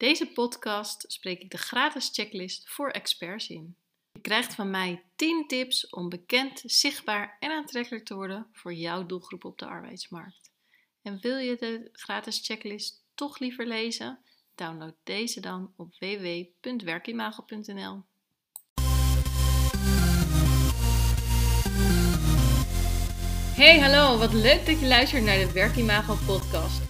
deze podcast spreek ik de gratis checklist voor experts in. Je krijgt van mij 10 tips om bekend, zichtbaar en aantrekkelijk te worden voor jouw doelgroep op de arbeidsmarkt. En wil je de gratis checklist toch liever lezen? Download deze dan op www.werkimago.nl. Hey, hallo, wat leuk dat je luistert naar de Werkimago podcast.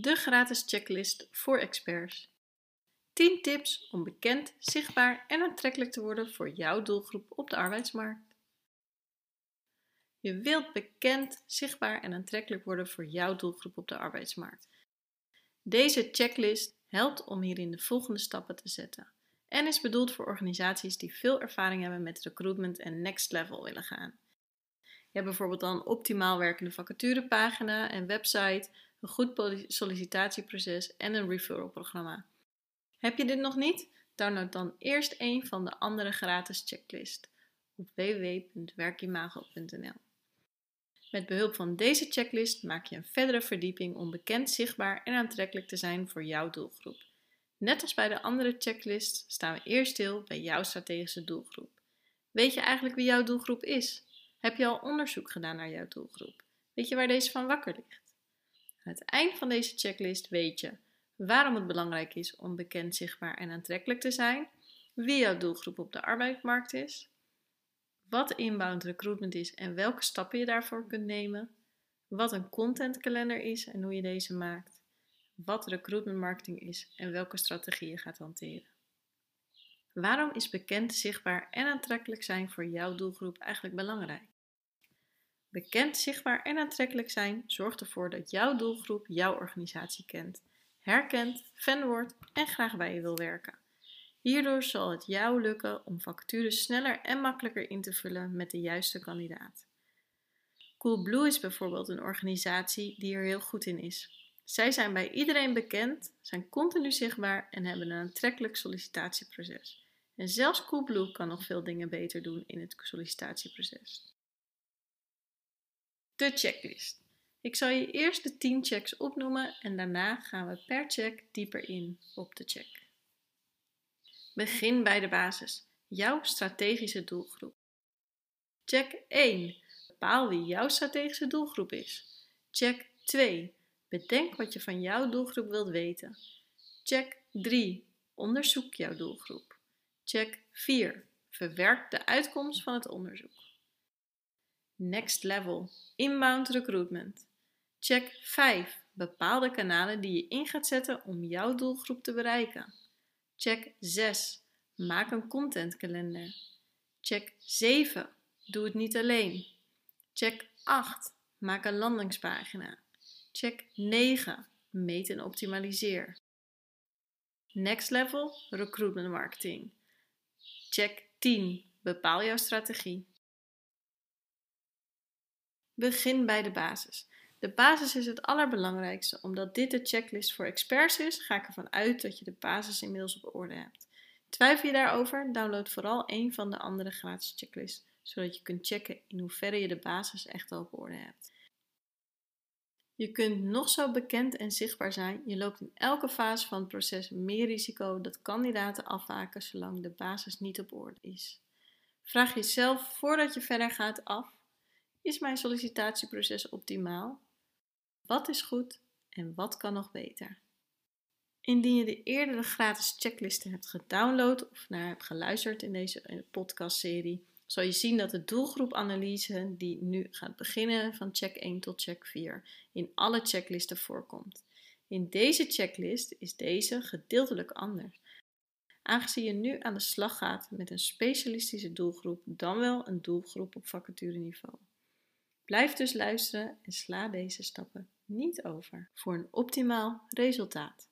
De gratis checklist voor experts. 10 tips om bekend, zichtbaar en aantrekkelijk te worden voor jouw doelgroep op de arbeidsmarkt. Je wilt bekend, zichtbaar en aantrekkelijk worden voor jouw doelgroep op de arbeidsmarkt. Deze checklist helpt om hierin de volgende stappen te zetten en is bedoeld voor organisaties die veel ervaring hebben met recruitment en next level willen gaan. Je hebt bijvoorbeeld dan een optimaal werkende vacaturepagina en website een goed sollicitatieproces en een referral programma. Heb je dit nog niet? Download dan eerst een van de andere gratis checklists op www.werkimago.nl. Met behulp van deze checklist maak je een verdere verdieping om bekend, zichtbaar en aantrekkelijk te zijn voor jouw doelgroep. Net als bij de andere checklists staan we eerst stil bij jouw strategische doelgroep. Weet je eigenlijk wie jouw doelgroep is? Heb je al onderzoek gedaan naar jouw doelgroep? Weet je waar deze van wakker ligt? Aan het eind van deze checklist weet je waarom het belangrijk is om bekend, zichtbaar en aantrekkelijk te zijn, wie jouw doelgroep op de arbeidsmarkt is, wat inbound recruitment is en welke stappen je daarvoor kunt nemen, wat een contentkalender is en hoe je deze maakt, wat recruitment marketing is en welke strategie je gaat hanteren. Waarom is bekend, zichtbaar en aantrekkelijk zijn voor jouw doelgroep eigenlijk belangrijk? Bekend, zichtbaar en aantrekkelijk zijn zorgt ervoor dat jouw doelgroep jouw organisatie kent, herkent, fan wordt en graag bij je wil werken. Hierdoor zal het jou lukken om vacatures sneller en makkelijker in te vullen met de juiste kandidaat. Coolblue is bijvoorbeeld een organisatie die er heel goed in is. Zij zijn bij iedereen bekend, zijn continu zichtbaar en hebben een aantrekkelijk sollicitatieproces. En zelfs Coolblue kan nog veel dingen beter doen in het sollicitatieproces. De checklist. Ik zal je eerst de 10 checks opnoemen en daarna gaan we per check dieper in op de check. Begin bij de basis. Jouw strategische doelgroep. Check 1. Bepaal wie jouw strategische doelgroep is. Check 2. Bedenk wat je van jouw doelgroep wilt weten. Check 3. Onderzoek jouw doelgroep. Check 4. Verwerk de uitkomst van het onderzoek. Next level. Inbound recruitment. Check 5. Bepaalde kanalen die je in gaat zetten om jouw doelgroep te bereiken. Check 6. Maak een contentkalender. Check 7. Doe het niet alleen. Check 8. Maak een landingspagina. Check 9. Meet en optimaliseer. Next level recruitment marketing. Check 10. Bepaal jouw strategie. Begin bij de basis. De basis is het allerbelangrijkste. Omdat dit de checklist voor experts is, ga ik ervan uit dat je de basis inmiddels op orde hebt. Twijfel je daarover? Download vooral een van de andere gratis checklists, zodat je kunt checken in hoeverre je de basis echt al op orde hebt. Je kunt nog zo bekend en zichtbaar zijn, je loopt in elke fase van het proces meer risico dat kandidaten afhaken zolang de basis niet op orde is. Vraag jezelf voordat je verder gaat af is mijn sollicitatieproces optimaal? Wat is goed en wat kan nog beter? Indien je de eerdere gratis checklisten hebt gedownload of naar hebt geluisterd in deze podcastserie, zal je zien dat de doelgroepanalyse die nu gaat beginnen van check 1 tot check 4 in alle checklisten voorkomt. In deze checklist is deze gedeeltelijk anders. Aangezien je nu aan de slag gaat met een specialistische doelgroep, dan wel een doelgroep op vacatureniveau. Blijf dus luisteren en sla deze stappen niet over voor een optimaal resultaat.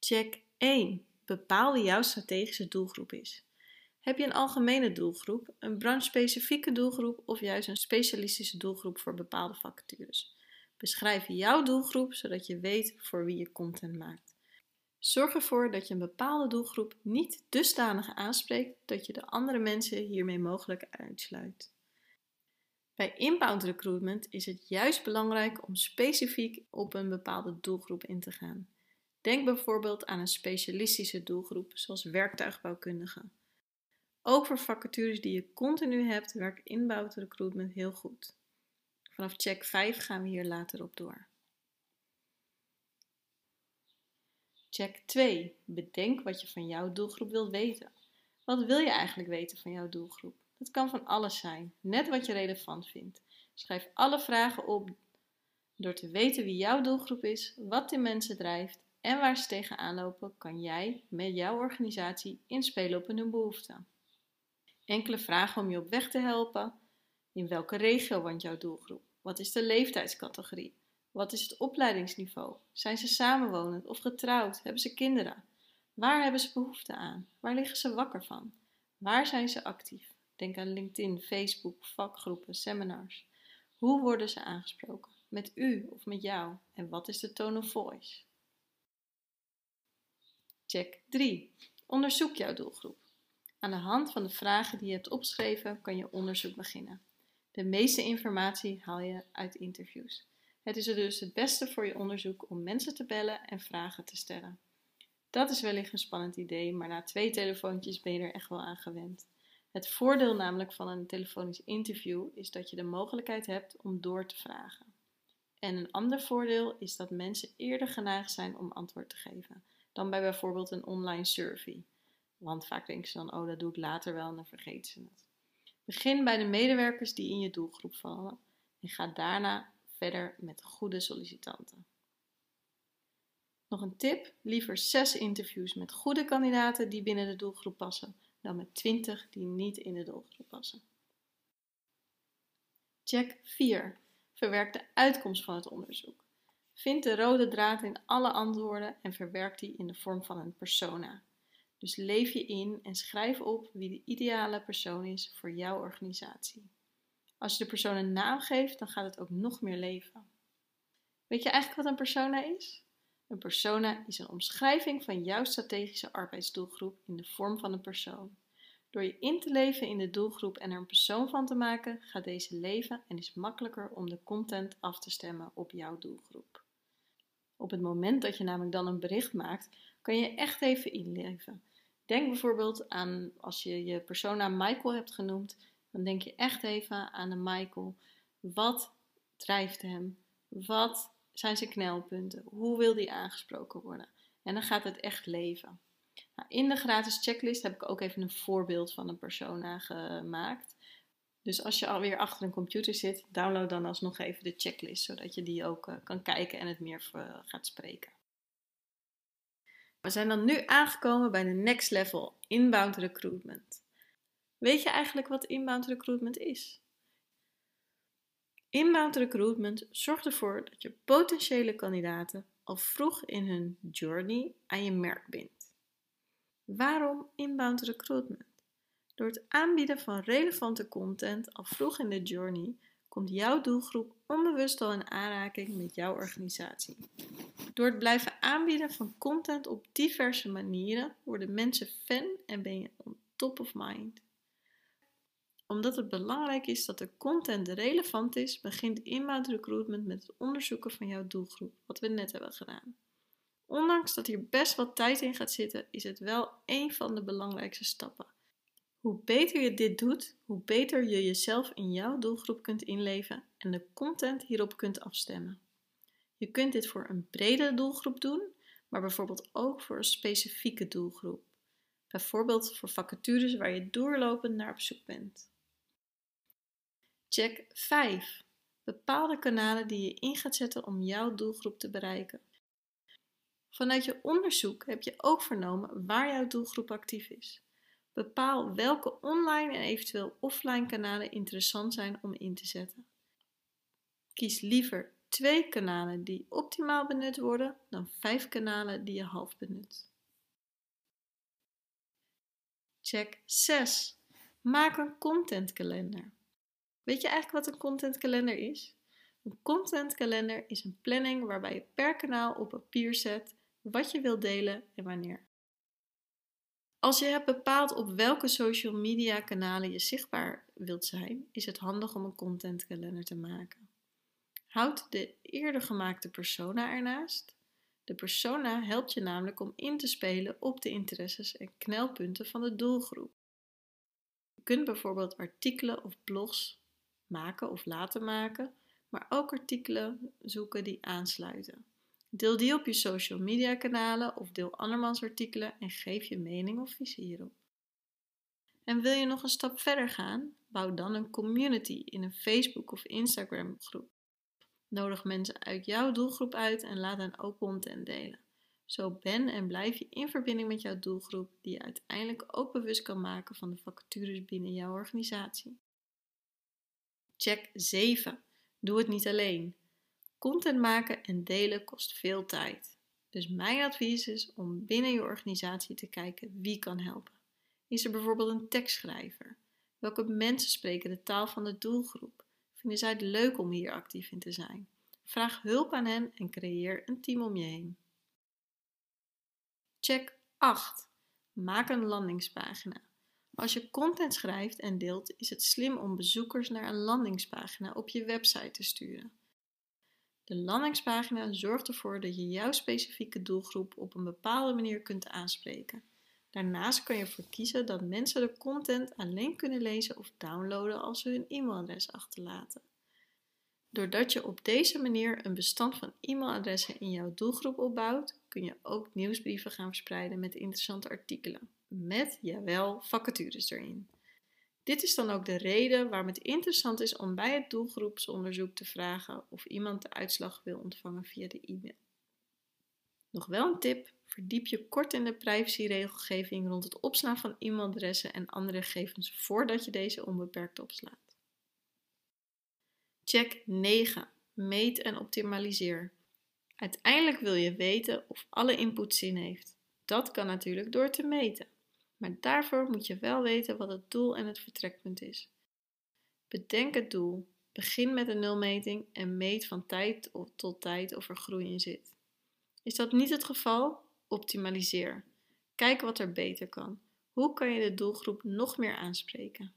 Check 1. bepaal wie jouw strategische doelgroep is. Heb je een algemene doelgroep, een branche-specifieke doelgroep of juist een specialistische doelgroep voor bepaalde vacatures? Beschrijf jouw doelgroep zodat je weet voor wie je content maakt. Zorg ervoor dat je een bepaalde doelgroep niet dusdanig aanspreekt dat je de andere mensen hiermee mogelijk uitsluit. Bij inbound recruitment is het juist belangrijk om specifiek op een bepaalde doelgroep in te gaan. Denk bijvoorbeeld aan een specialistische doelgroep, zoals werktuigbouwkundigen. Ook voor vacatures die je continu hebt, werkt inbound recruitment heel goed. Vanaf check 5 gaan we hier later op door. Check 2. Bedenk wat je van jouw doelgroep wilt weten. Wat wil je eigenlijk weten van jouw doelgroep? Het kan van alles zijn, net wat je relevant vindt. Schrijf alle vragen op door te weten wie jouw doelgroep is, wat die mensen drijft en waar ze tegenaan lopen, kan jij met jouw organisatie inspelen op hun behoeften. Enkele vragen om je op weg te helpen. In welke regio woont jouw doelgroep? Wat is de leeftijdscategorie? Wat is het opleidingsniveau? Zijn ze samenwonend of getrouwd? Hebben ze kinderen? Waar hebben ze behoefte aan? Waar liggen ze wakker van? Waar zijn ze actief? Denk aan LinkedIn, Facebook, vakgroepen, seminars. Hoe worden ze aangesproken? Met u of met jou? En wat is de tone of voice? Check 3. Onderzoek jouw doelgroep. Aan de hand van de vragen die je hebt opgeschreven kan je onderzoek beginnen. De meeste informatie haal je uit interviews. Het is dus het beste voor je onderzoek om mensen te bellen en vragen te stellen. Dat is wellicht een spannend idee, maar na twee telefoontjes ben je er echt wel aan gewend. Het voordeel namelijk van een telefonisch interview is dat je de mogelijkheid hebt om door te vragen. En een ander voordeel is dat mensen eerder geneigd zijn om antwoord te geven dan bij bijvoorbeeld een online survey. Want vaak denken ze dan, oh dat doe ik later wel en dan vergeten ze het. Begin bij de medewerkers die in je doelgroep vallen en ga daarna verder met goede sollicitanten. Nog een tip: liever 6 interviews met goede kandidaten die binnen de doelgroep passen, dan met 20 die niet in de doelgroep passen. Check 4. Verwerk de uitkomst van het onderzoek. Vind de rode draad in alle antwoorden en verwerk die in de vorm van een persona. Dus leef je in en schrijf op wie de ideale persoon is voor jouw organisatie. Als je de persoon een naam geeft, dan gaat het ook nog meer leven. Weet je eigenlijk wat een persona is? Een persona is een omschrijving van jouw strategische arbeidsdoelgroep in de vorm van een persoon. Door je in te leven in de doelgroep en er een persoon van te maken, gaat deze leven en is makkelijker om de content af te stemmen op jouw doelgroep. Op het moment dat je namelijk dan een bericht maakt, kan je echt even inleven. Denk bijvoorbeeld aan als je je persona Michael hebt genoemd, dan denk je echt even aan de Michael. Wat drijft hem? Wat zijn zijn knelpunten? Hoe wil die aangesproken worden? En dan gaat het echt leven. Nou, in de gratis checklist heb ik ook even een voorbeeld van een persona gemaakt. Dus als je alweer achter een computer zit, download dan alsnog even de checklist, zodat je die ook uh, kan kijken en het meer uh, gaat spreken. We zijn dan nu aangekomen bij de next level, inbound recruitment. Weet je eigenlijk wat inbound recruitment is? Inbound recruitment zorgt ervoor dat je potentiële kandidaten al vroeg in hun journey aan je merk bindt. Waarom inbound recruitment? Door het aanbieden van relevante content al vroeg in de journey komt jouw doelgroep onbewust al in aanraking met jouw organisatie. Door het blijven aanbieden van content op diverse manieren worden mensen fan en ben je on top of mind. Omdat het belangrijk is dat de content relevant is, begint inbound recruitment met het onderzoeken van jouw doelgroep, wat we net hebben gedaan. Ondanks dat hier best wat tijd in gaat zitten, is het wel een van de belangrijkste stappen. Hoe beter je dit doet, hoe beter je jezelf in jouw doelgroep kunt inleven en de content hierop kunt afstemmen. Je kunt dit voor een brede doelgroep doen, maar bijvoorbeeld ook voor een specifieke doelgroep. Bijvoorbeeld voor vacatures waar je doorlopend naar op zoek bent. Check 5. Bepaalde kanalen die je in gaat zetten om jouw doelgroep te bereiken. Vanuit je onderzoek heb je ook vernomen waar jouw doelgroep actief is. Bepaal welke online en eventueel offline kanalen interessant zijn om in te zetten. Kies liever twee kanalen die optimaal benut worden dan vijf kanalen die je half benut. Check 6. Maak een contentkalender. Weet je eigenlijk wat een contentkalender is? Een contentkalender is een planning waarbij je per kanaal op papier zet wat je wilt delen en wanneer. Als je hebt bepaald op welke social media kanalen je zichtbaar wilt zijn, is het handig om een contentkalender te maken. Houd de eerder gemaakte persona ernaast. De persona helpt je namelijk om in te spelen op de interesses en knelpunten van de doelgroep. Je kunt bijvoorbeeld artikelen of blogs maken of laten maken, maar ook artikelen zoeken die aansluiten. Deel die op je social media kanalen of deel andermans artikelen en geef je mening of visie hierop. En wil je nog een stap verder gaan? Bouw dan een community in een Facebook of Instagram groep. Nodig mensen uit jouw doelgroep uit en laat hen ook content delen. Zo ben en blijf je in verbinding met jouw doelgroep, die je uiteindelijk ook bewust kan maken van de vacatures binnen jouw organisatie. Check 7. Doe het niet alleen. Content maken en delen kost veel tijd. Dus mijn advies is om binnen je organisatie te kijken wie kan helpen. Is er bijvoorbeeld een tekstschrijver? Welke mensen spreken de taal van de doelgroep? Vinden zij het leuk om hier actief in te zijn? Vraag hulp aan hen en creëer een team om je heen. Check 8. Maak een landingspagina. Als je content schrijft en deelt, is het slim om bezoekers naar een landingspagina op je website te sturen. De landingspagina zorgt ervoor dat je jouw specifieke doelgroep op een bepaalde manier kunt aanspreken. Daarnaast kan je ervoor kiezen dat mensen de content alleen kunnen lezen of downloaden als ze hun e-mailadres achterlaten. Doordat je op deze manier een bestand van e-mailadressen in jouw doelgroep opbouwt, kun je ook nieuwsbrieven gaan verspreiden met interessante artikelen. Met, jawel, vacatures erin. Dit is dan ook de reden waarom het interessant is om bij het doelgroepsonderzoek te vragen of iemand de uitslag wil ontvangen via de e-mail. Nog wel een tip: verdiep je kort in de privacyregelgeving rond het opslaan van e-mailadressen en andere gegevens voordat je deze onbeperkt opslaat. Check 9. Meet en optimaliseer. Uiteindelijk wil je weten of alle input zin heeft. Dat kan natuurlijk door te meten. Maar daarvoor moet je wel weten wat het doel en het vertrekpunt is. Bedenk het doel. Begin met een nulmeting en meet van tijd tot tijd of er groei in zit. Is dat niet het geval? Optimaliseer. Kijk wat er beter kan. Hoe kan je de doelgroep nog meer aanspreken?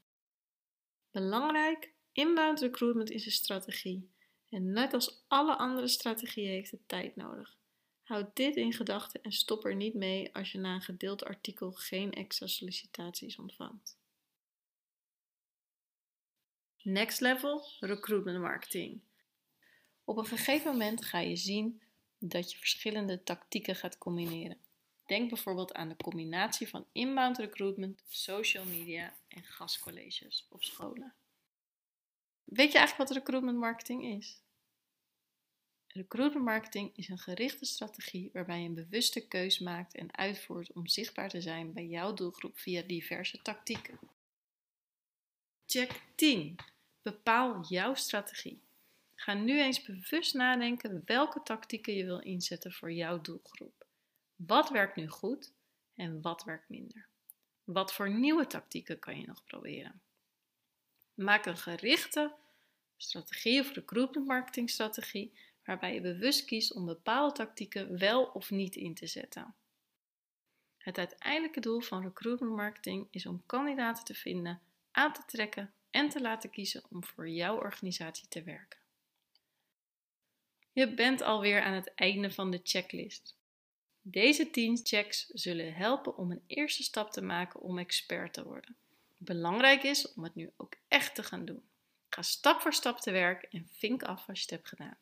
Belangrijk, inbound recruitment is een strategie. En net als alle andere strategieën heeft het tijd nodig. Houd dit in gedachten en stop er niet mee als je na een gedeeld artikel geen extra sollicitaties ontvangt. Next level recruitment marketing. Op een gegeven moment ga je zien dat je verschillende tactieken gaat combineren. Denk bijvoorbeeld aan de combinatie van inbound recruitment, social media en gastcolleges op scholen. Weet je eigenlijk wat recruitment marketing is? Recruitment marketing is een gerichte strategie waarbij je een bewuste keus maakt en uitvoert om zichtbaar te zijn bij jouw doelgroep via diverse tactieken. Check 10. Bepaal jouw strategie. Ga nu eens bewust nadenken welke tactieken je wil inzetten voor jouw doelgroep. Wat werkt nu goed en wat werkt minder? Wat voor nieuwe tactieken kan je nog proberen? Maak een gerichte strategie of recruitment marketing strategie waarbij je bewust kiest om bepaalde tactieken wel of niet in te zetten. Het uiteindelijke doel van recruitment marketing is om kandidaten te vinden, aan te trekken en te laten kiezen om voor jouw organisatie te werken. Je bent alweer aan het einde van de checklist. Deze 10 checks zullen helpen om een eerste stap te maken om expert te worden. Belangrijk is om het nu ook echt te gaan doen. Ga stap voor stap te werk en vink af als je het hebt gedaan.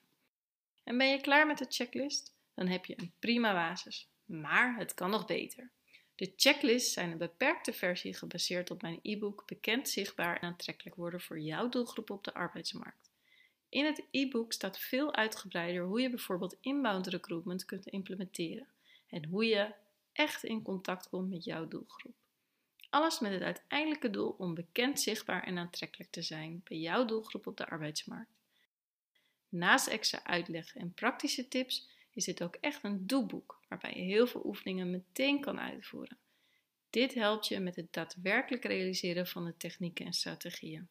En ben je klaar met de checklist? Dan heb je een prima basis. Maar het kan nog beter. De checklists zijn een beperkte versie gebaseerd op mijn e-book Bekend, zichtbaar en aantrekkelijk worden voor jouw doelgroep op de arbeidsmarkt. In het e-book staat veel uitgebreider hoe je bijvoorbeeld inbound recruitment kunt implementeren en hoe je echt in contact komt met jouw doelgroep. Alles met het uiteindelijke doel om bekend, zichtbaar en aantrekkelijk te zijn bij jouw doelgroep op de arbeidsmarkt. Naast extra uitleg en praktische tips is dit ook echt een doelboek waarbij je heel veel oefeningen meteen kan uitvoeren. Dit helpt je met het daadwerkelijk realiseren van de technieken en strategieën.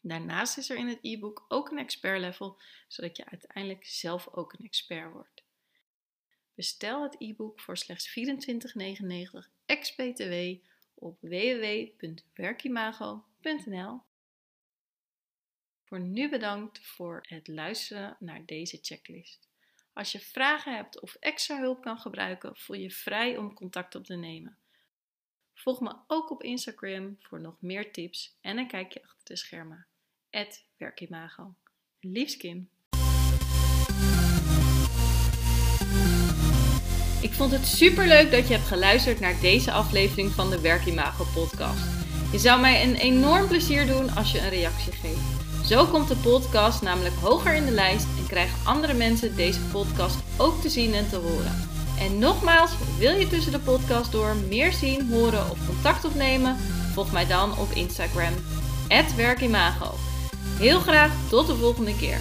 Daarnaast is er in het e-book ook een expert level, zodat je uiteindelijk zelf ook een expert wordt. Bestel het e-book voor slechts 24,99 ex-BTW op www.werkimago.nl. Voor nu bedankt voor het luisteren naar deze checklist. Als je vragen hebt of extra hulp kan gebruiken, voel je vrij om contact op te nemen. Volg me ook op Instagram voor nog meer tips en een kijkje achter de schermen. Werkimago. Liefs Kim. Ik vond het super leuk dat je hebt geluisterd naar deze aflevering van de Werkimago podcast. Je zou mij een enorm plezier doen als je een reactie geeft. Zo komt de podcast namelijk hoger in de lijst en krijgen andere mensen deze podcast ook te zien en te horen. En nogmaals, wil je tussen de podcast door meer zien, horen of contact opnemen? Volg mij dan op Instagram, werkimago. Heel graag tot de volgende keer.